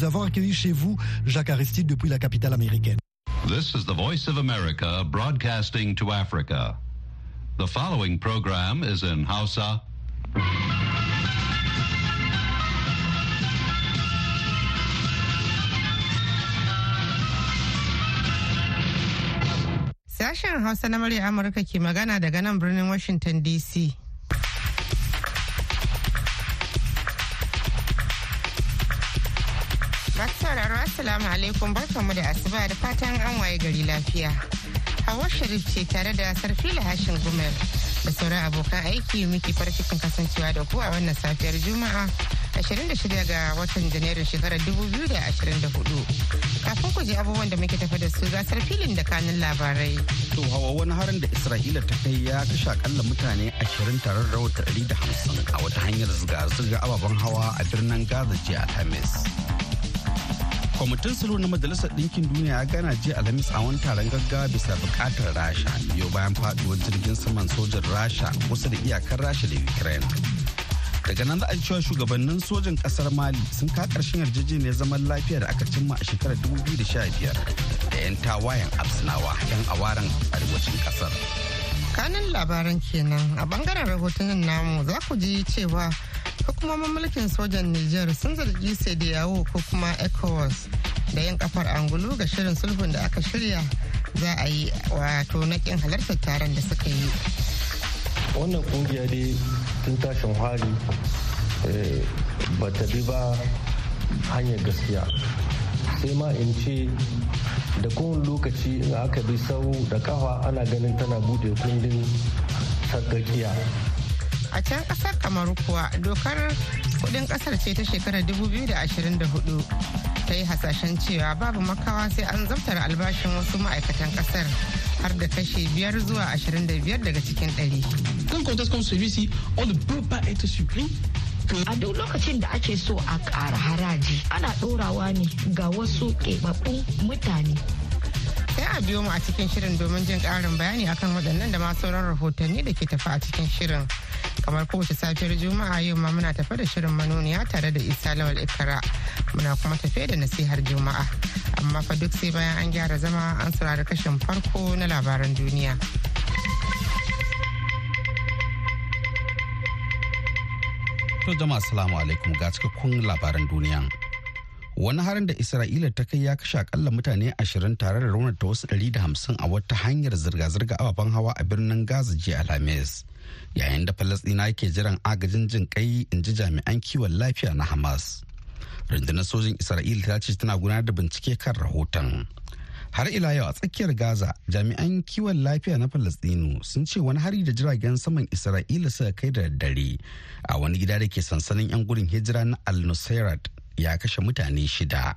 Nous avons accueilli chez vous Jacques Aristide depuis la capitale américaine. This is the Voice of America broadcasting to Africa. The following program is in Hausa. Sashen Hausa na murya Amurka ke magana daga nan birnin Washington DC. Assalamu alaikum barkanmu da asuba da fatan an waye gari lafiya. Hawa Sharif ce tare da Sarfila Hashin Gumel da sauran abokan aiki muke cikin kasancewa da ku a wannan safiyar Juma'a 26 ga watan Janairun shekarar 2024. Kafin ku ji abubuwan da muke tafi da su ga Sarfilin da kanin labarai. To hawa wani harin da Isra'ila ta kai ya kashe akalla mutane 20 tare da rawar 150 a wata hanyar zirga-zirga ababen hawa a birnin Gaza jiya Alhamis. Kwamitin sulhu na majalisar ɗinkin duniya ya gana jiya alhamis a wani taron gaggawa bisa buƙatar rasha yau bayan faɗuwar jirgin saman sojan rasha kusa da iyakar rasha da ukraine. Daga nan za a cewa shugabannin sojan ƙasar mali sun ka ƙarshen yarjejeniyar zaman lafiya da aka cimma a shekarar 2015 da 'yan tawayen absinawa 'yan awaren arewacin ƙasar. Kanin labaran kenan a ɓangaren rahotannin namu za ku ji cewa hukumomin mulkin sojan Nijar sun zargi yawo ko kuma ECOWAS da yin kafar angulu ga shirin sulhun da aka shirya za a yi wato na kin halartar taron da suka yi. Wannan ƙungiya dai tun tashin hari eh, ba ta bi ba hanyar gaskiya sai ma in ce da kowane lokaci in aka bi sau da kafa ana ganin tana buɗe kundin sarkakiya a can ƙasar kamaru kuwa dokar kuɗin ƙasar ce ta shekarar 2024 ta yi hasashen cewa babu makawa sai an zabtar albashin wasu ma'aikatan ƙasar har da kashe biyar zuwa 25 daga cikin ɗari. a duk lokacin da ake so a ƙara haraji ana ɗorawa ne ga wasu keɓaɓɓun mutane. Sai a biyo mu a cikin shirin domin jin ƙarin bayani akan waɗannan da ma sauran rahotanni da ke tafi a cikin shirin. Kamar kowace safiyar juma'a yau ma muna tafe da shirin manoniya tare da isa lawal ikara. Muna kuma tafe da nasihar juma'a. Amma fa duk sai bayan an gyara zama an saurari kashin farko na labaran duniya. To jama'a salamu alaikum. Ga cikakkun labaran duniya. Wani harin da Isra'ila ta kai ya kashe akalla mutane ashirin tare da raunata wasu ɗari da hamsin a wata hanyar zirga-zirga ababen hawa a birnin Gaza jiya Alhamis. yayin da falasɗina ke jiran agajin jin kai in ji jami'an kiwon lafiya na hamas rundunar sojin isra'ila ta ce tana gudanar da bincike kan rahoton har ila yau a tsakiyar gaza jami'an kiwon lafiya na falasɗinu sun ce wani hari da jiragen saman isra'ila suka kai da daddare a wani gida da ke sansanin 'yan gudun hijira na al-nusairat ya kashe mutane shida.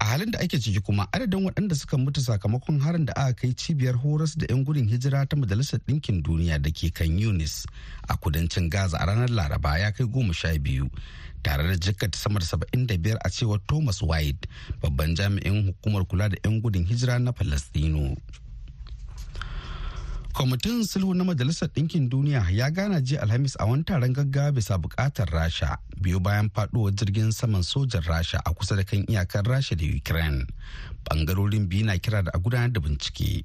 A halin da ake ciki kuma adadin waɗanda suka mutu sakamakon harin da aka kai cibiyar horas da 'yan gudun hijira ta majalisar ɗinkin duniya da ke kan yunis a kudancin gaza a ranar laraba ya kai goma sha biyu tare da jikkata sama da saba'in da biyar a cewar thomas white babban jami'in hukumar kula da 'yan gudun hijira na falastino kwamitin sulhu na majalisar ɗinkin duniya ya gana jiya alhamis a wani taron gaggawa bisa buƙatar rasha biyu bayan faɗuwar jirgin saman sojan rasha a kusa da kan iyakar rasha da ukraine ɓangarorin biyu na kira da a gudanar da bincike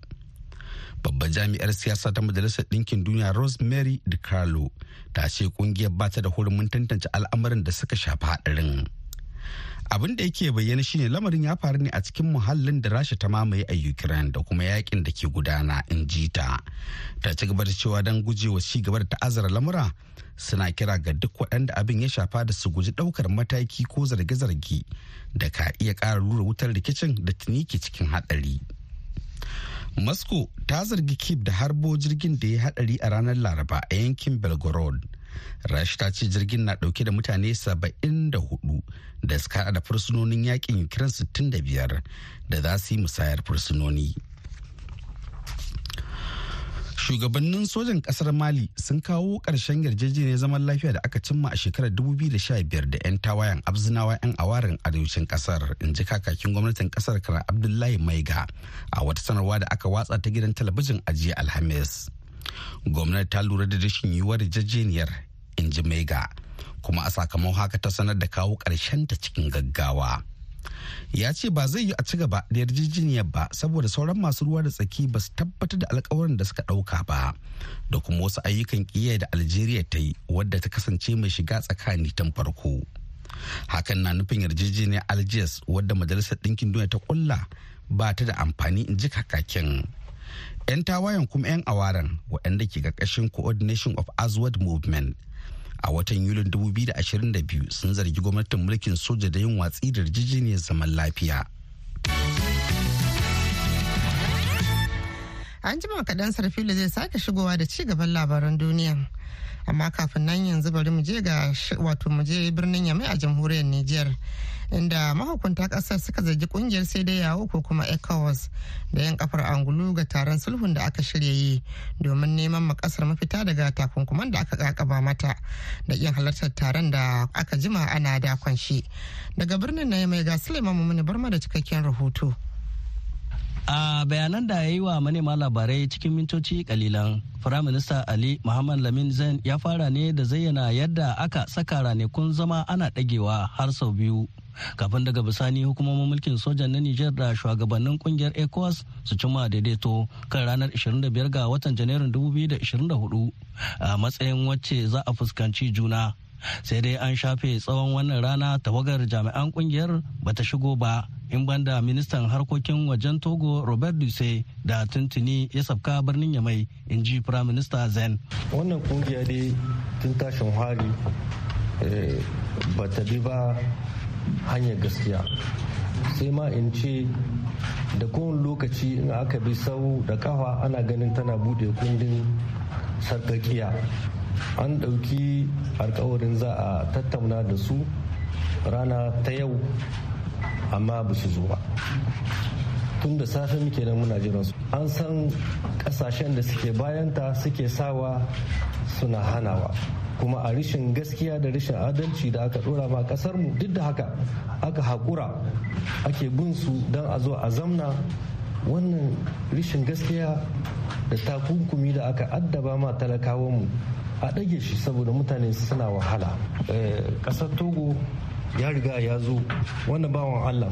babban jami'ar siyasa ta majalisar ɗinkin duniya rosemary DiCarlo ta ce ƙungiyar ba ta da hurumin tantance al'amarin da suka shafi haɗarin. Abin da yake bayyana shine lamarin ya faru ne a cikin muhallin da rasha ta mamaye a ukraine da kuma yaƙin da ke gudana in ji ta ta ci gaba da cewa don gujewa ci gaba da ta'azzara lamura suna kira ga duk waɗanda abin ya shafa da su guji ɗaukar mataki ko zarge-zarge da ka iya ƙara lura wutar rikicin da tuni ke cikin haɗari. moscow ta zargi kiev da harbo jirgin da ya haɗari a ranar laraba a yankin belgorod rashi ta ce jirgin na ɗauke da mutane 74 da suka da fursunonin yaƙin ukraine 65 da za su yi musayar fursunoni. Shugabannin sojan ƙasar mali sun kawo ƙarshen yarjejeniyar zaman lafiya da aka cimma a shekarar 2015 da 'yan tawayen abzinawa 'yan awarin arewacin ƙasar in ji kakakin gwamnatin ƙasar kana abdullahi maiga a wata sanarwa da aka watsa ta gidan talabijin a jiya alhamis. Gwamnati ta lura da rashin yiwuwar yarjejeniyar in ji mega kuma a sakamakon haka ta sanar da kawo ƙarshen ta cikin gaggawa. Ya ce ba zai yi a ci gaba da yarjejeniyar ba saboda sauran masu ruwa da tsaki ba su tabbatar da alkawarin da suka ɗauka ba da kuma wasu ayyukan ƙiyya da algeria ta yi wadda ta kasance mai shiga tsakani tun farko. Hakan na nufin yarjejeniyar algiers wadda majalisar ɗinkin duniya ta kulla ba ta da amfani in ji kakakin. 'Yan tawayen kuma 'yan awaran waɗanda ke ƙarƙashin coordination of azwad movement. A watan yulin 2022 sun zargi gwamnatin mulkin soja da yin watsi da yarjejeniyar zaman lafiya. An jima kaɗan sarfilo zai sake shigowa da ci gaban labaran duniya. Amma kafin nan yanzu bari mu je ga wato mu je birnin yamai a jamhuriyar niger inda mahukunta ƙasar suka zargi ƙungiyar sai dai yawo ko kuma ecowas da yan kafar angulu ga taron sulhun da aka shirya yi domin neman makasar mafita daga takunkuman da aka kakaba mata da yin halartar taron da aka jima ana dakon shi. Daga birnin na mai ga suleiman mumuni barma da cikakken rahoto. A bayanan da ya yi wa manema labarai cikin mintoci kalilan firaminista ali muhammad lamin zain ya fara ne da zayyana yadda aka saka ranakun zama ana dagewa har sau biyu. Kafin daga bisani hukumomin mulkin sojan na nijar da shugabannin ƙungiyar ecowas su cimma daidaito kan ranar 25 ga watan janairun 2024 a matsayin wacce za a fuskanci juna. Sai dai an shafe tsawon wannan rana tawagar jami'an ƙungiyar bata shigo ba in banda ministan harkokin wajen togo robert duse da tuntuni ya sabka birnin yamai in ji prime minister zen. Wannan ƙungiya dai tun tashin hari eh, ba ta bi ba hanyar gaskiya. Sai ma in ce da kowane lokaci in aka bi sau da kafa ana ganin tana buɗe kundin sarkakiya an ɗauki alkawarin za a tattauna da su rana ta yau amma ba su zo ba. Tun da safe muke nan muna jiran su an san ƙasashen da suke bayanta suke sawa suna hanawa. Kuma a rishin gaskiya da rishin adalci da aka dora ma ƙasar mu duk da haka aka haƙura ake bin su don a zo a zamna. Wannan rishin gaskiya da takunkumi da aka addaba ma talakawanmu a ɗage shi saboda mutane suna wahala. Eh, ƙasar togo ya riga ya zo wannan bawan allah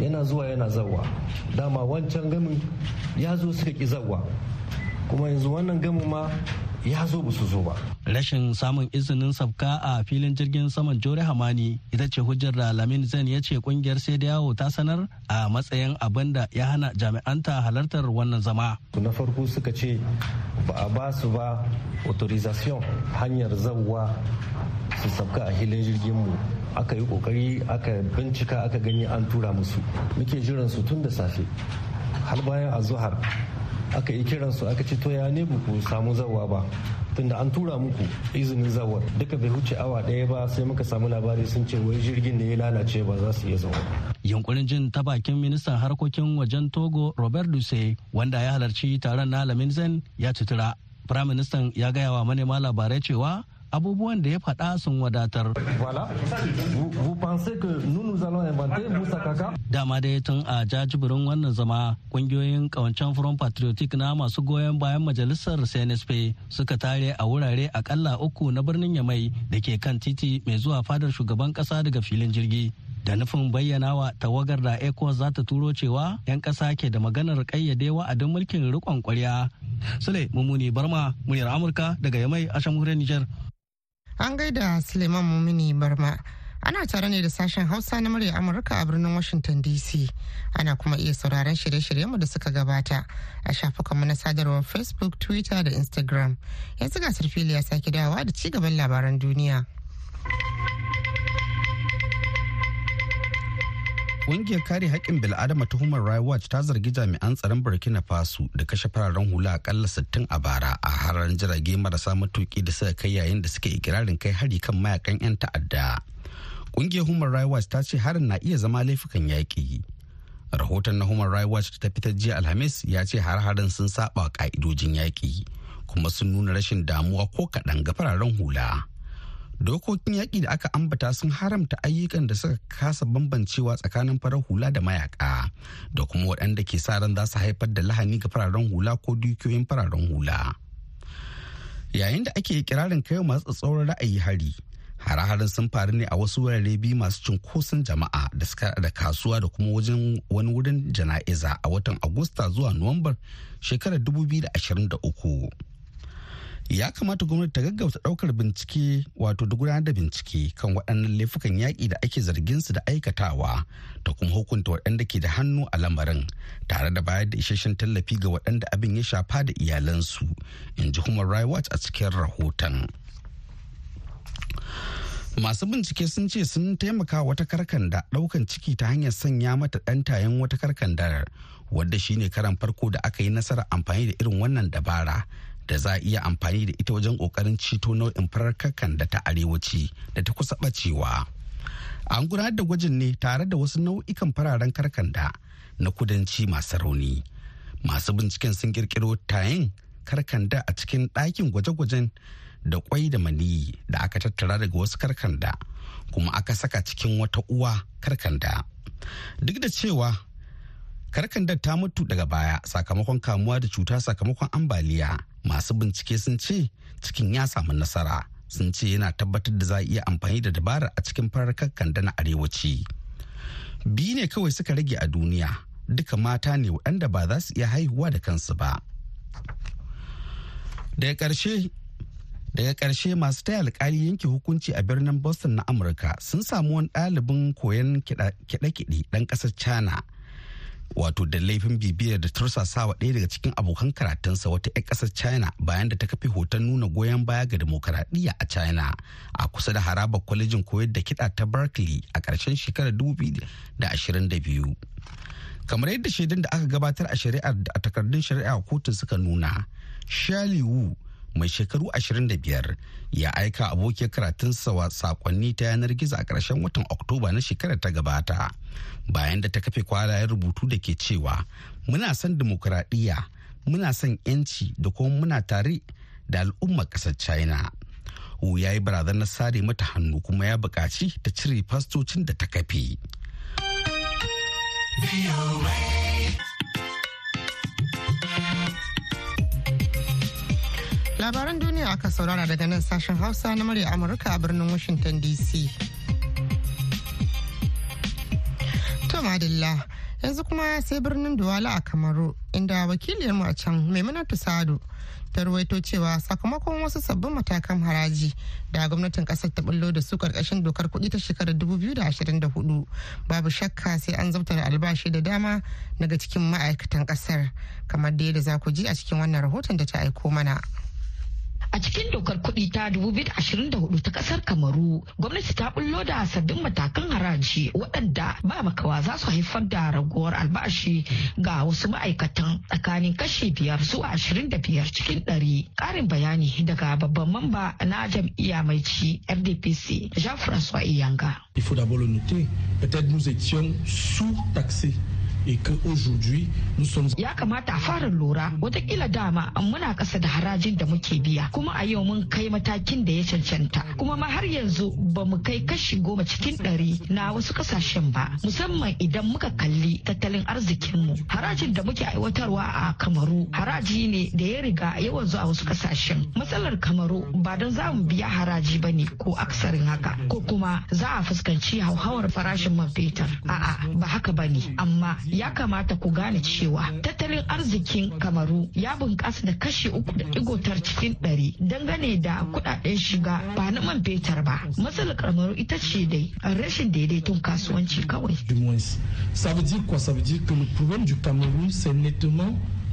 yana zuwa yana zawa dama wancan gamin ya zo suka ki zawa kuma yanzu wannan gamin ma ya zo ba su zo ba. Rashin samun izinin sabka a filin jirgin saman Jore Hamani ita ce hujjar da Lamin Zen ya ce ƙungiyar sai da yawo ta sanar a matsayin abin da ya hana jami'anta halartar wannan zama. Na farko suka ce ba a ba su ba authorization hanyar zawwa su sabka a filin jirgin mu aka yi ƙoƙari aka bincika aka gani an tura musu muke jiran su tun da safe har bayan a zuhar aka yi kiran su aka ce to ya ne ku samu zawa ba? Tunda an tura muku izinin zawar duka bai wuce awa ɗaya ba sai muka samu labari sun ce wai jirgin ne ya lalace ba za su iya zawa. yunkurin jin ta bakin ministan harkokin wajen togo robert duse wanda ya halarci taron na lamin zen ya tutura firaministan ya gaya wa manema labarai cewa abubuwan da ya faɗa sun wadatar. Dama dai tun a jajibirin wannan zama ƙungiyoyin kawancen Front Patriotic na masu goyon bayan majalisar CNSP suka tare a wurare akalla uku na birnin Yamai da ke kan titi mai zuwa fadar shugaban kasa daga filin jirgi. Da nufin bayyana wa tawagar da ECOWAS za ta turo cewa 'yan ƙasa ke da maganar ƙayyade wa'adin mulkin riƙon ƙwarya. Sule Mummuni Barma, muryar Amurka daga Yamai a Shamhuriyar Nijar. An gaida Suleiman Mumini Barma. Ana tare ne da sashen Hausa na murya Amurka a birnin Washington DC. Ana kuma iya sauraron shirye-shiryenmu da suka gabata a shafukanmu na sadarwar Facebook, Twitter da Instagram. Yanzu gasar fili ya sake dawowa da ci gaban labaran duniya. Ƙungiyar kare haƙƙin bil'adama ta Human Rights Watch ta zargi jami'an tsaron Burkina Faso da kashe fararen hula akalla 60 a bara a harar jirage marasa matuƙi da suka kai yayin da suka ikirarin kai hari kan mayaƙan 'yan ta'adda. Ƙungiyar Human Rights Watch ta ce harin na iya zama laifukan yaƙi. Rahoton na Human Rights Watch ta fitar jiya Alhamis ya ce har-harin sun saba ka'idojin yaƙi kuma sun nuna rashin damuwa ko kaɗan ga fararen hula. Dokokin yaƙi da aka ambata sun haramta ayyukan da suka kasa bambancewa tsakanin farar hula da mayaka da kuma waɗanda ke sa ran za su haifar da lahani ga fararen hula ko dukiyoyin fararen hula. Yayin da ake kirarin kai masu tsatsauran ra'ayi hari hare-haren sun faru ne a wasu wurare biyu masu cunkoson jama'a da suka da kasuwa da kuma wajen wani wurin jana'iza a watan agusta zuwa nuwambar shekarar 2023 ya kamata gwamnati ta gaggauta ɗaukar bincike wato da gudanar da bincike kan waɗannan laifukan yaƙi da ake zargin su da aikatawa da kuma hukunta waɗanda ke da hannu a lamarin tare da bayar da isasshen tallafi ga waɗanda abin ya shafa da iyalansu in ji human rights watch a cikin rahoton. Masu bincike sun ce sun taimaka wata karkanda ɗaukan ciki ta hanyar sanya mata ɗantayen wata karkandar wadda shine karan farko da aka yi nasarar amfani da irin wannan dabara da za a iya amfani da ita wajen ƙoƙarin ceto nau'in farar kakan da ta arewaci da ta kusa bacewa. An gudanar da gwajin ne tare da wasu nau'ikan fararen karkanda na kudanci masu rauni. Masu binciken sun kirkiro tayin karkanda a cikin ɗakin gwaje-gwajen da kwai da maniyi da aka tattara daga wasu karkanda kuma aka saka cikin wata uwa karkanda. Duk da cewa karkandar ta mutu daga baya sakamakon kamuwa da cuta sakamakon ambaliya masu bincike sun ce cikin ya samu nasara. Sun ce yana tabbatar da za a iya amfani da dabarar a cikin farar kakkanda na arewaci. Biyu ne kawai suka rage a duniya. Duka mata ne waɗanda ba za su iya haihuwa da kansu ba. Daga ƙarshe daga ƙarshe masu taya alkali yanke hukunci a birnin boston na amurka sun samu wani ɗalibin koyon kiɗe-kiɗe ɗan ƙasar china. Wato da laifin bibiyar da tursasawa ɗaya daga cikin abokan karatunsa wata 'yan ƙasar china bayan da ta kafe hoton nuna goyon baya ga demokaradiyya a china a kusa da harabar kwalejin koyar da kiɗa ta berkeley a ƙarshen shekarar 2022 kamar yadda shaidun da aka gabatar a shari'ar da a takardun shari'a kotun suka nuna shali wu mai shekaru 25 ya aika abokiyar karatunsa wa saƙonni ta yanar gizo a ƙarshen watan oktoba na shekarar ta gabata bayan da ta kafe kwalayen rubutu da ke cewa muna son dimokuraɗiyya muna son 'yanci da kuma muna tare da al'ummar ƙasar china wu ya yi barazanar sare mata hannu kuma ya buƙaci ta cire fastocin da ta kafe. Labaran duniya aka saurara daga nan sashen hausa na murya amurka a birnin washington dc to madalla yanzu kuma sai birnin duwala a kamaru inda wakiliyarmu a can maimunatu sadu ta ruwaito cewa sakamakon wasu sabbin matakan haraji da gwamnatin ƙasar ta bullo da su ƙarƙashin dokar kuɗi ta shekarar 2024 babu shakka sai an zabtar albashi da dama daga cikin ma'aikatan ƙasar kamar da yadda za ku ji a cikin wannan rahoton da ta aiko mana. A cikin dokar kuɗi ta 2024 ta ƙasar Kamaru, gwamnati ta bullo da sabbin matakan haraji waɗanda ba makawa za su haifar da raguwar albashi ga wasu ma'aikatan tsakanin kashi biyar zuwa ashirin da biyar cikin ɗari. Ƙarin bayani daga babban mamba na jam'iyya mai ci RDPC, Jean-François Iyanga. Il faut d'abord le noter, peut-être nous étions sous-taxés et qu'aujourd'hui nous sommes ya kamata a fara lura wataƙila dama muna kasa da harajin da muke biya kuma a yau mun kai matakin da ya cancanta. Kuma ma har yanzu ba mu kai kashi goma cikin ɗari na wasu ƙasashen ba musamman idan muka kalli tattalin arzikinmu. Harajin da muke aiwatarwa a kamaru haraji ne da ya riga yawan zuwa wasu ƙasashen matsalar kamaru ba don za mu biya haraji ba ne ko aksarin haka ko kuma za a fuskanci hauhawar farashin man fetur. A'a ba haka ba ne amma ya kamata ku gane cewa tattalin arzikin kamaru ya bunƙasa da kashi uku da digotar cikin ɗari. Dangane da kuɗaɗen shiga ba na man fetur ba. Matsalar kamaru ita ce dai rashin daidaiton kasuwanci kawai.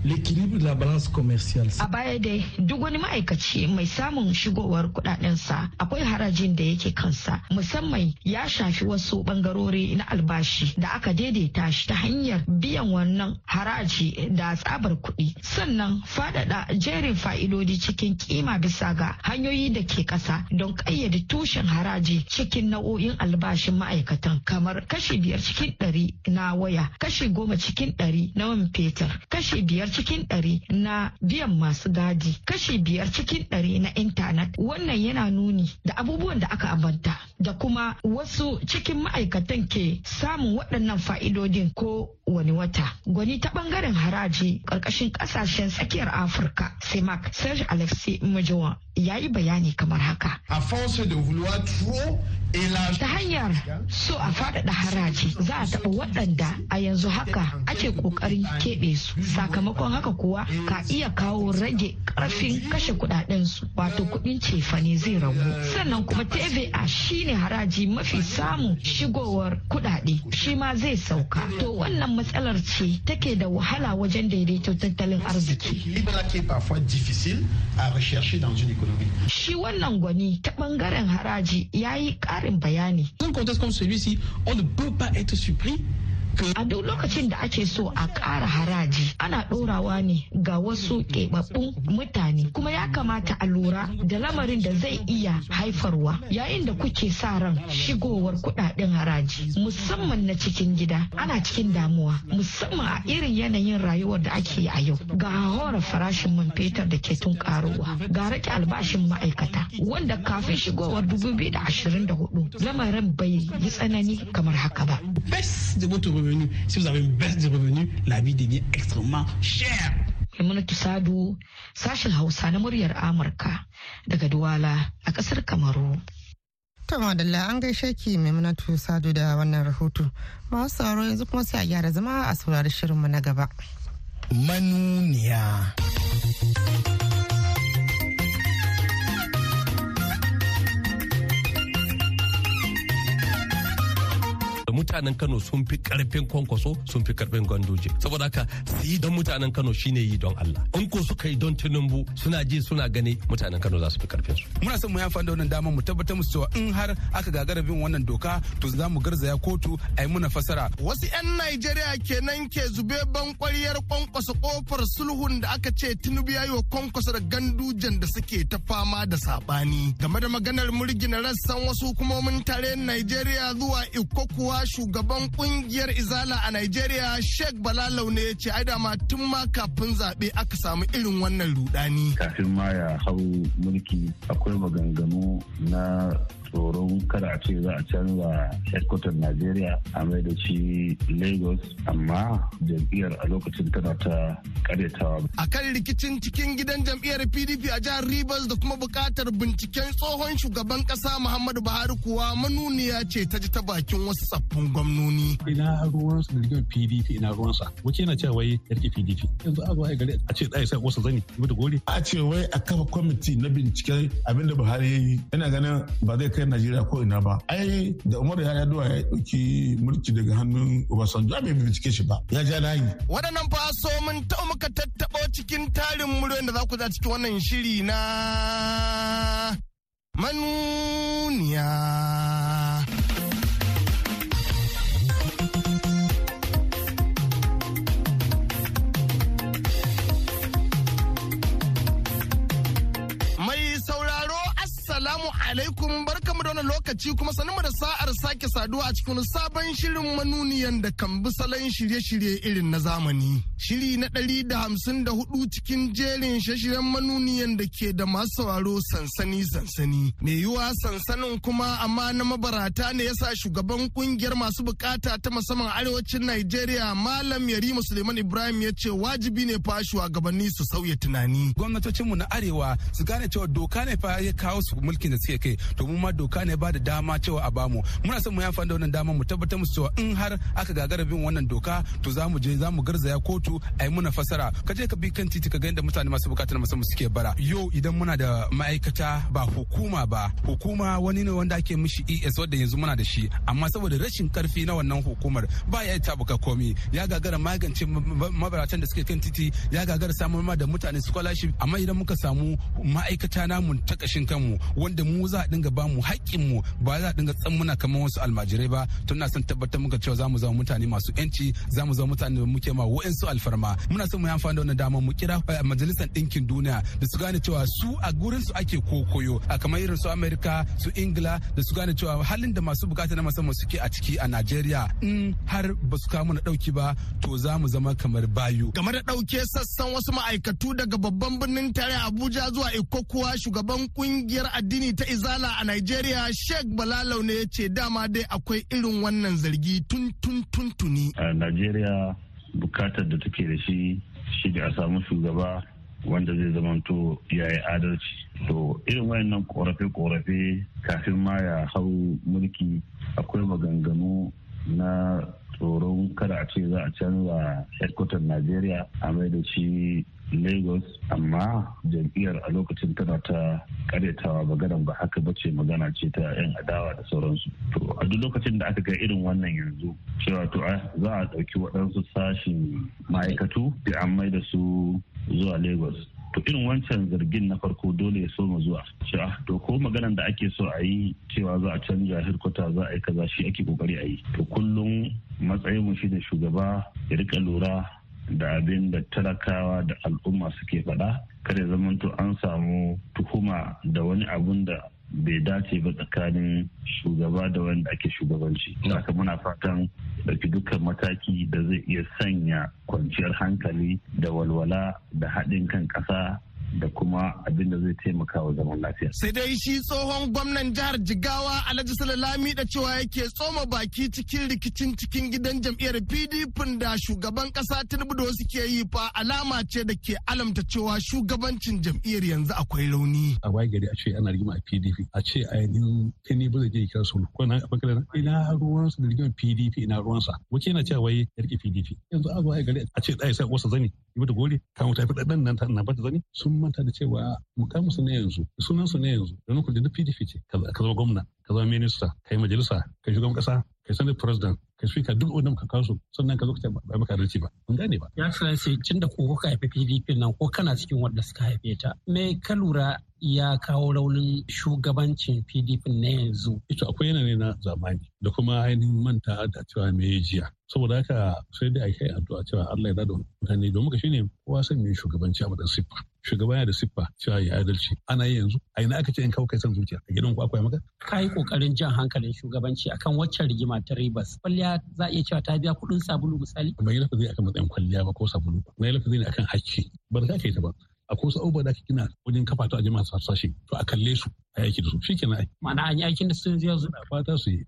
L'équilibre de la balance commerciale. A baya dai duk wani ma'aikaci mai samun shigowar kudadensa akwai harajin da yake kansa musamman ya shafi wasu bangarori na albashi da aka daidaita shi ta hanyar biyan wannan haraji da tsabar kuɗi sannan faɗaɗa jerin fa'idodi cikin kima bisa ga hanyoyi da ke ƙasa don ƙayyade tushen haraji cikin nau'o'in albashin ma'aikatan kamar kashi biyar cikin ɗari na waya kashi goma cikin ɗari na man fetur kashi biyar cikin ɗari na biyan masu gadi kashi biyar cikin ɗari na intanet. Wannan yana nuni da abubuwan da aka ambanta da kuma wasu cikin ma'aikatan ke samun waɗannan fa'idodin ko wani wata. Gwani ta ɓangaren haraji ƙarƙashin ƙasashen tsakiyar afirka semak serge alexei majowa ya yi bayani kamar haka. Ta hanyar so a faɗaɗa haraji za a taɓa waɗanda a yanzu haka ake ƙoƙarin keɓe su. Sakamakon haka kuwa ka iya kawo rage ƙarfin kashe kuɗaɗensu wato kuɗin cefane zai ragu. Sannan kuma tva shine haraji mafi samun shigowar kuɗaɗe shi ma zai sauka. To wannan matsalar ce take da wahala wajen daidaito tattalin arziki. Shi wannan gwani ta ɓangaren haraji ya yi ƙarin bayani. Dans un contexte comme celui-ci, on ne peut pas être surpris A duk lokacin da ake so a ƙara haraji ana ɗorawa ne ga wasu keɓaɓɓun mutane. Kuma ya kamata a lura da lamarin da zai iya haifarwa yayin da kuke sa ran shigowar kuɗaɗen haraji musamman na cikin gida. Ana cikin damuwa musamman a irin yanayin rayuwar da ake a yau. Ga hawara farashin man fetur da ke tun karuwa ga rage albashin ma'aikata wanda kafin shigowar 2024 lamarin bai yi tsanani kamar haka ba. Baisse de votre revenu. Si vous avez une baisse de revenu, la vie devient extrêmement chère. Maimunatu Sadu, sashen Hausa na muryar Amurka daga Duwala a ƙasar Kamaru. To madalla an gaishe ki Maimunatu Sadu da wannan rahoto. Masu sauraro yanzu kuma sai a gyara zama a saurari shirinmu na gaba. Manuniya. Mutanen Kano sun fi ƙarfin kwankwaso sun fi ƙarfin ganduje. Saboda haka su yi don mutanen Kano shine yi don Allah. In ko suka yi don Tinubu suna ji suna gani mutanen Kano za su fi ƙarfin su. Muna son mu yi amfani da wannan damar mu tabbatar musu cewa in har aka gagara bin wannan doka to za mu garzaya kotu a yi muna fasara. Wasu 'yan Najeriya kenan ke zube ban kwariyar kwankwasa ƙofar sulhun da aka ce Tinubu ya yi wa kwankwasa da gandujan da suke ta fama da saɓani game da maganar murgina rassan wasu hukumomin tare Najeriya zuwa Ikko shugaban ƙungiyar Izala a Najeriya Sheikh Balalau ne ya ce ai da ma tun ma kafin zaɓe aka samu irin wannan rudani. Kafin ma ya hau mulki akwai maganganu na tsoron kada a ce za a canza headquarter Najeriya a mai da shi Lagos amma jam'iyyar a lokacin tana ta karyatawa. A kan rikicin cikin gidan jam'iyyar PDP a jihar Rivers da kuma buƙatar binciken tsohon shugaban kasa Muhammadu Buhari kuwa manuniya ce ta ji ta bakin wasu tsaffin gwamnoni. Ina ruwansa da rigimar PDP ina ruwansa. Wace yana cewa wai yarki PDP. Yanzu a zo a gari a ce ɗaya sai wasu zani da gori. A ce wai a kafa kwamiti na binciken abin da Buhari ya yi. Ina ganin ba zai kai Najeriya ko ina ba. Ai da Umar ya yaɗuwa ya ɗauki mulki daga hannun Obasanjo bai bincike shi ba. Ya ja layi. Waɗannan fa so mun ta muka tattaɓo cikin tarin muryoyin da za ku za cikin wannan shiri na manuniya. Alaikum. Barkamu da wani lokaci kuma sanin da sa'ar sake saduwa a cikin sabon shirin manuniyan da kan bi salon shirye-shirye irin na zamani. Shiri na ɗari da hamsin da huɗu cikin jerin shashiren manuniyan da ke da masu sauraro sansani sansani. Mai yiwuwa sansanin kuma amma na mabarata ne yasa shugaban ƙungiyar masu buƙata ta musamman arewacin Najeriya Malam Yari Suleiman Ibrahim ya ce wajibi ne fa shugabanni su sauya tunani. Gwamnatocinmu na arewa su gane cewa doka ne fa ya kawo su mulkin da suke kai mu ma doka ne ba da dama cewa a ba mu. Muna son mu yi amfani da wannan dama mu tabbatar musu cewa in har aka gagara bin wannan doka to za mu je za mu garzaya kotu a yi muna fasara. Ka je ka bi kan titi ka ga yadda mutane masu buƙatar musamman suke bara. Yau idan muna da ma'aikata ba hukuma ba hukuma wani ne wanda ake mishi es wanda yanzu muna da shi. Amma saboda rashin ƙarfi na wannan hukumar ba ya tabuka komi. Ya gagara magance mabaratan da suke kan titi ya gagara samun ma da mutane scholarship. Amma idan muka samu ma'aikata namu ta kashin kanmu wanda mu za a dinga ba mu mu ba za a dinga tsammuna kamar wasu almajirai ba. Tun na son tabbatar muka cewa za mu zama mutane masu yanci za mu zama mutane da muke ma wa'ansu alfarma. Muna son mu yi amfani da wannan dama mu kira majalisar ɗinkin duniya da su gane cewa su a gurin su ake kokoyo. A kamar irin su amerika su ingila da su gane cewa halin da masu buƙata na musamman suke a ciki a najeriya in har ba su kawo mana ɗauki ba to za mu zama kamar bayu. Game da ɗauke sassan wasu ma'aikatu daga babban birnin tare abuja zuwa iko kuwa shugaban ƙungiyar addini ta Izala a Najeriya sheikh balalau ne ya ce dama dai akwai irin wannan zargi tun tun tun tuni. A najeriya buƙatar da take da shi shi da a samu shugaba wanda zai zamanto ya yi adalci. To irin wayannan korafe-korafe kafin ma ya hau mulki akwai maganganu na tsoron kada a ce za a canza headquarter najeriya a mai da shi lagos amma jam'iyyar a lokacin tana ta karyatawa maganan ba haka ba ce magana ce ta 'yan adawa da sauransu. To a duk lokacin da aka ga irin wannan yanzu cewa to za a ɗauki waɗansu sashin ma'aikatu da an mai da su zuwa lagos. To irin wancan zargin na farko dole ya soma zuwa. Cewa to ko maganan da ake so a yi cewa za a canja hirkuta za a yi kaza shi ake ƙoƙari a yi. To kullum matsayin mu shine shugaba ya riƙa lura da abin da talakawa da al'umma suke faɗa kada zamanto an samu tuhuma da wani abun da bai dace ba tsakanin shugaba da wanda ake shugabanci. Haka muna fatan ɗauki dukkan mataki da zai iya sanya kwanciyar hankali da walwala da haɗin kan ƙasa da kuma abin da zai taimaka wa zaman lafiya. Sai dai shi tsohon gwamnan jihar Jigawa Alhaji Salalami da cewa yake tsoma baki cikin rikicin cikin gidan jam'iyyar PDP da shugaban kasa Tinubu da wasu ke yi fa alama ce da ke alamta cewa shugabancin jam'iyyar yanzu akwai rauni. A waye gari a ce ana rigima a PDP a ce a yanzu Tinubu zai je kira sulhu ko na ɓangaren ina ruwansa da rigimar PDP ina ruwansa wace yana cewa wai ya riƙe PDP yanzu a waye gari a ce ɗaya sai wasu zani yi da gori kan tafi ɗan nan na bata zani. Sun manta da cewa mukamusu ne yanzu. Sunansu ne yanzu. Da nukul da PDP ce. Ka zama gwamna ka zama minista ka yi majalisa ka yi shugaban kasa ka yi senate president ka speaker duk wanda muka kawo sannan ka zo ka ba maka adalci ba. Mun gane ba. Ya excellency tun da ko ka haifi PDP nan ko kana cikin wanda suka haife ta me ka lura ya kawo raunin shugabancin PDP na yanzu? Ito akwai yanayi na zamani da kuma ainihin manta da cewa me jiya. Saboda haka sai dai a kai addu'a cewa Allah ya dada mutane domin ka shine kowa san me shugabanci a madan siffa. Shugaba yana da siffa cewa ya adalci. Ana yi yanzu a ina aka ce in kawo kai san zuciya? A gidan ku akwai maka? Ka yi ƙoƙarin jan hankalin shugabanci akan waccan rigima ta ribas kwalliya za a iya cewa ta biya kuɗin sabulu misali. Yi lafazi akan matsayin kwalliya ba ko sabulu. Na yi lafazi ne akan hakki. Ba da ka ta ba. Akwai wasu abubuwa da ake gina wajen kafa ta a jama'a su to a kalle su. A yaki da su. Shi kenan ma'ana an yi aikin da sun yanzu fata su yi.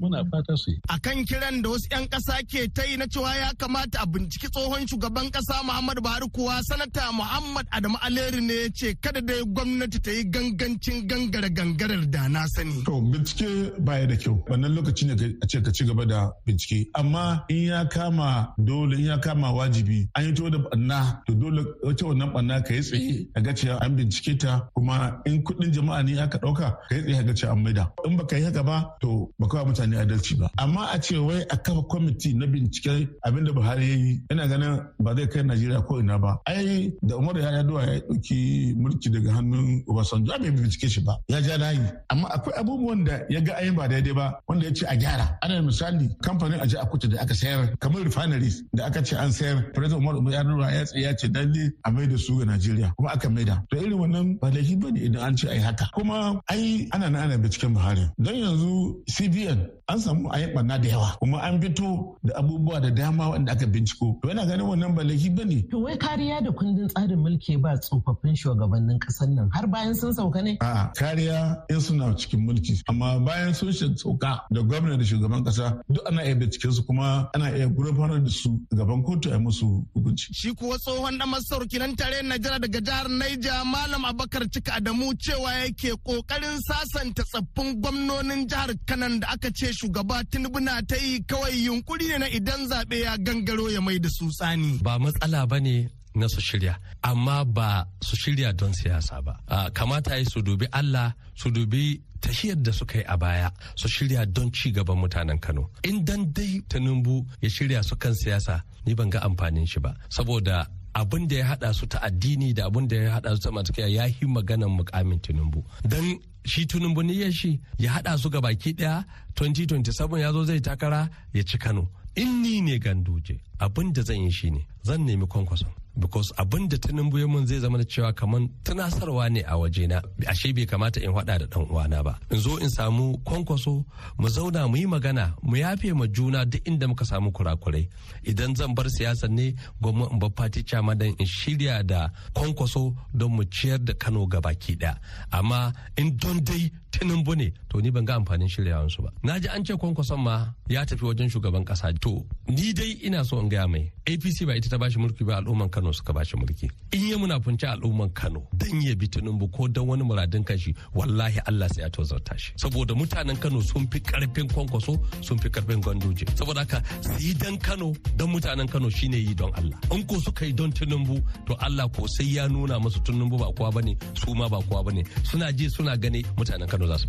Muna fata su yi. Akan kiran da wasu 'yan ƙasa ke ta yi na cewa ya kamata a binciki tsohon shugaban ƙasa muhammadu buhari kuwa sanata muhammad adamu aleri ne ya ce kada dai gwamnati ta yi gangancin gangara gangarar da na sani. To bincike baya da kyau. Wannan lokaci ne a ce ka ci gaba da bincike. Amma in ya kama dole in ya kama wajibi an yi to da banna to dole wace wannan banna ka yi tsaye a ga cewa an bincike ta kuma in kuɗin jama'a ne aka ɗauka ka yi tsaye a ga cewa an maida. In baka yi haka ba to ba kawai mutane adalci ba. Amma a ce wai a kafa kwamiti na binciken abin da buhari ya yi ina ganin ba zai kai najeriya ko ina ba. Ai da umar ya yaɗuwa ya ɗauki mulki daga hannun obasanjo bai bincike shi ba ya ja layi. Amma akwai abubuwan da ya ga ayin ba daidai ba wanda ya ce a gyara. Ana misali kamfanin aji akuta da aka sayar kamar refineries da aka ce an sayar president umar umar ya ya ce dalle a maida su ga najeriya kuma aka maida. To irin wannan ba laifi ba ne idan an ce ai haka kuma ai ana na ana binciken buhari don yanzu cbn an samu a yi barna da yawa kuma an fito da abubuwa da dama wanda aka binciko to yana ganin wannan ba laifi ba ne. to wai kariya da kundin tsarin mulki ba tsofaffin shugabannin ƙasar nan har bayan sun sauka ne. a kariya in suna cikin mulki amma bayan sun sauka da gwamna da shugaban kasa duk ana iya binciken su kuma ana iya gurfanar da su gaban kotu a musu hukunci. shi kuwa tsohon dan masauki nan tare najeriya daga jihar naija malam abakar cika adamu cewa yake ƙoƙarin sasanta tsaffin gwamnonin jihar kanan da aka ce shugaba tinubu na ta yi kawai yunkuri ne na idan zaɓe ya gangaro ya mai da su tsani. ba matsala ba ne na su shirya amma ba su shirya don siyasa ba. Kamata yi su dubi allah su dubi tahiyar da suka yi a baya su shirya don ci gaban mutanen kano. In dan dai tinubu ya shirya su kan siyasa ni ban ga amfanin shi ba. Saboda abin da ya hada su ta addini da abin da ya hada su ta matakiya ya yi maganan mukamin tinubu. Don shi tinubu niyyar shi ya hada su ga baki ɗaya 2027 ya zo zai takara ya ci kano. In ni ne ganduje abin da zan yi shi ne zan nemi kwankwason. Because abin da tinubu mun zai zama da cewa kamar tunasarwa ne a wajena. Ashe bai kamata in hada da dan uwana ba. In zo in samu kwankwaso mu zauna mu yi magana mu yafe ma juna duk inda muka samu kurakurai. Idan zan bar siyasar ne gwamma in bar fati chama dan in shirya da kwankwaso don mu ciyar da Kano gabaki ɗaya amma in don dai tinubu ne. To ni ban ga amfanin shiryawansu ba. Na ji an ce kwankwason ma ya tafi wajen shugaban kasa to ni dai ina so in gaya mai apc ba ita ta bashi mulki ba al'umman kano suka bashi mulki. In ya munafunci al'umman kano dan ya bi tinubu ko dan wani muradin kashi wallahi allah sai ya tozarta shi. Saboda mutanen kano sun fi ƙarfin kwankwaso sun fi ƙarfin ganduje. Saboda haka su yi dan kano don mutanen kano shine yi don allah. In ko suka yi don tinubu to allah ko sai ya nuna musu tinubu ba kowa ba ne su ma ba kowa ba ne. Suna ji suna gani mutanen kano za su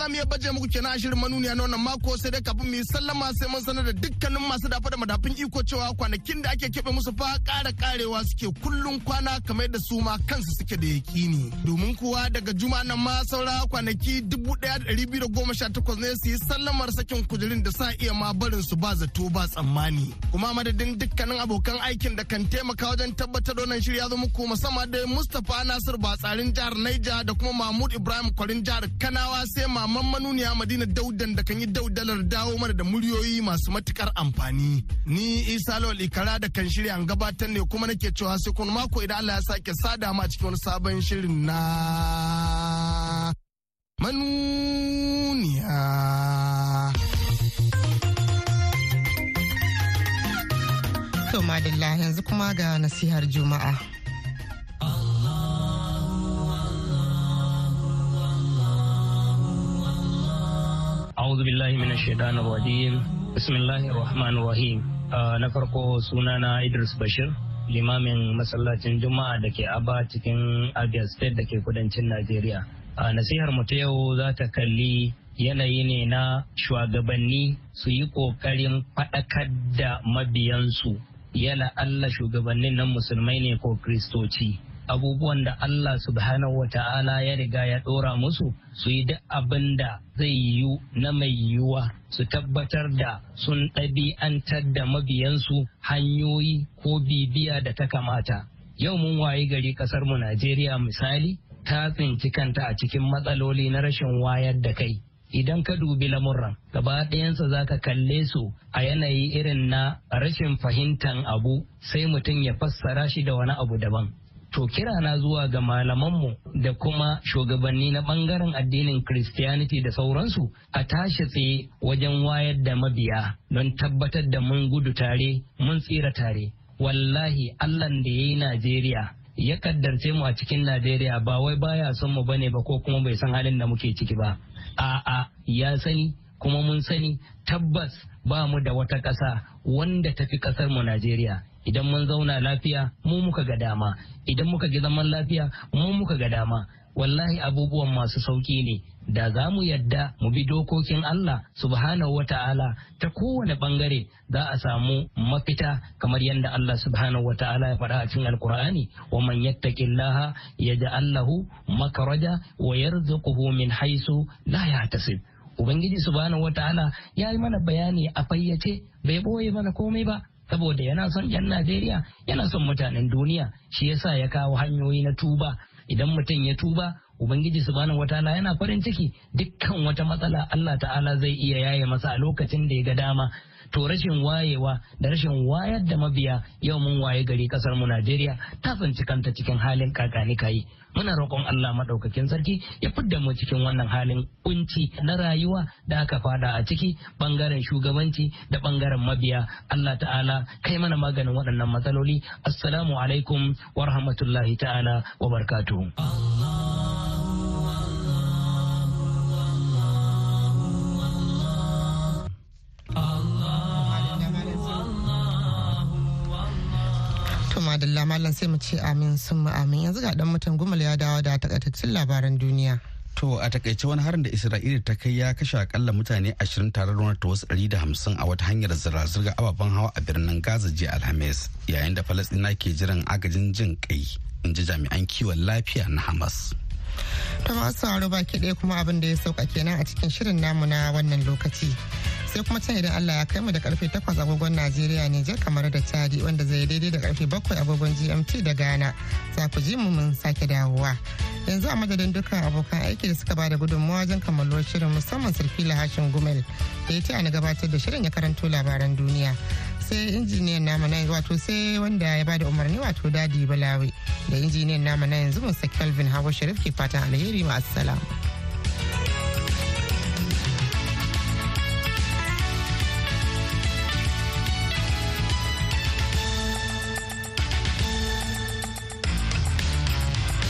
za mu iya baje muku kenan shirin manuniya na wannan mako sai dai kafin mu yi sallama sai mun sanar da dukkanin masu dafa da madafin iko cewa kwanakin da ake keɓe musu fa ƙara ƙarewa suke kullun kwana kamar da su ma kansu suke da yakini domin kuwa daga juma nan ma saura kwanaki dubu ɗaya da ɗari biyu da goma sha takwas ne su yi sallamar sakin kujerun da sa iya ma barin su ba zato ba tsammani. Kuma madadin dukkanin abokan aikin da kan taimaka wajen tabbatar da wannan shirya zo muku musamman da Mustapha Nasir Batsarin jihar Naija da kuma Mahmud Ibrahim Kwarin jihar Kanawa sai maman manuniya madina daudan da kan yi daudalar dawo mana da muryoyi masu matuƙar amfani. Ni isa lawal ikara da kan shirya an gabatar ne kuma nake cewa sai kun mako idan allah ya sake sada ma cikin wani sabon shirin na manuniya. To madalla yanzu kuma ga nasihar juma'a. a'udhu billahi minash shaitanir rajim. Bismillahir rahmanir rahim ah, na farko sunana Idris Bashir limamin masallacin Juma'a da ke Aba cikin Abia State da ke kudancin Najeriya. Ah, nasihar mu ta yau za ta kalli yanayi ne na shugabanni su yi ƙoƙarin faɗakar da mabiyansu. Yana Allah shugabannin nan musulmai ne ko kristoci abubuwan da Allah subhanahu wa ta'ala ya riga ya ɗora musu su yi duk abin da zai yiwu na mai yiwuwa su tabbatar da sun ɗabi'antar da mabiyansu hanyoyi ko bibiya da ta kamata. Yau mun wayi gari ƙasar mu Najeriya misali ta tsinci kanta a cikin matsaloli na rashin wayar da kai. Idan ka dubi lamurran gaba ɗayansa za ka kalle su a yanayi irin na rashin fahimtan abu sai mutum ya fassara shi da wani abu daban. To kira na zuwa ga malamanmu da kuma shugabanni na ɓangaren addinin Christianity da sauransu a tashi tsaye wajen wayar da mabiya don tabbatar da mun gudu tare mun tsira tare. Wallahi Allahn da ya yi Najeriya ya kaddarce mu a cikin Najeriya ba wai baya son mu ba ne ba ko kuma bai san halin da muke ciki ba. A'a ya sani kuma mun sani tabbas ba mu da wata ƙasa wanda tafi ƙasar mu Najeriya. Idan mun zauna lafiya mu muka ga dama. Idan muka gi zaman lafiya mu muka ga dama. Wallahi abubuwan masu sauƙi ne. Da za mu yadda mu bi dokokin Allah subhanahu wa ta'ala ta kowane ɓangare za a samu mafita kamar yadda Allah subhanahu wa ta'ala ya faɗa a cikin alkur'ani wa man yattaqillaha yaj'al lahu makhraja wa yarzuquhu min haisu la yahtasib. Ubangiji subhanahu wa ta'ala ya yi mana bayani a fayyace bai ɓoye mana komai ba. Saboda yana son 'yan Najeriya yana son mutanen duniya. Shi yasa ya kawo hanyoyi na tuba. Idan mutum ya tuba Ubangiji subhanahu wataala yana farin ciki. Dukkan wata matsala Allah ta'ala zai iya yaye masa a lokacin da ya ga dama. To rashin wayewa da rashin wayar da mabiya yau mun waye gari ƙasar mu Najeriya ta tsinci kanta cikin halin kakani kayi muna roƙon Allah madaukakin sarki ya fidda mu cikin wannan halin kunci na rayuwa da aka fada a ciki ɓangaren shugabanci da ɓangaren mabiya. Allah ta'ala kai mana maganin waɗannan matsaloli. Assalamu alaikum wa rahmatullahi ta'ala wa barakatuhu madalla malam sai mu ce amin sun amin. Yanzu ga dan mutum gumal ya dawo da takaitattun labaran duniya. To a taƙaice wani harin da Isra'ila ta kai ya kashe akalla mutane 20 tare da ta wasu 150 a wata hanyar zirga-zirga ababen hawa a birnin Gaza jiya Alhamis yayin da Falasɗina ke jiran agajin jin kai in ji jami'an kiwon lafiya na Hamas. ta masu baki ɗaya kuma abin da ya sauka kenan a cikin shirin namu na wannan lokaci. Sai kuma can idan Allah ya kai mu da ƙarfe 8 agogon Najeriya Nijar kamar da Chadi wanda zai daidai da ƙarfe 7 agogon GMT da Ghana. Za ku ji mu mun sake dawowa. Yanzu a madadin dukkan abokan aiki da suka ba da gudunmawa wajen kammaluwar shirin musamman sarfila hashin gumel da ya ce na gabatar da shirin ya karanto labaran duniya. Sai injiniyan nama na wato sai wanda ya ba da umarni wato daɗi balawi da injiniyan nama na yanzu musa kelvin hawa sharif ke fatan alheri ma assalamu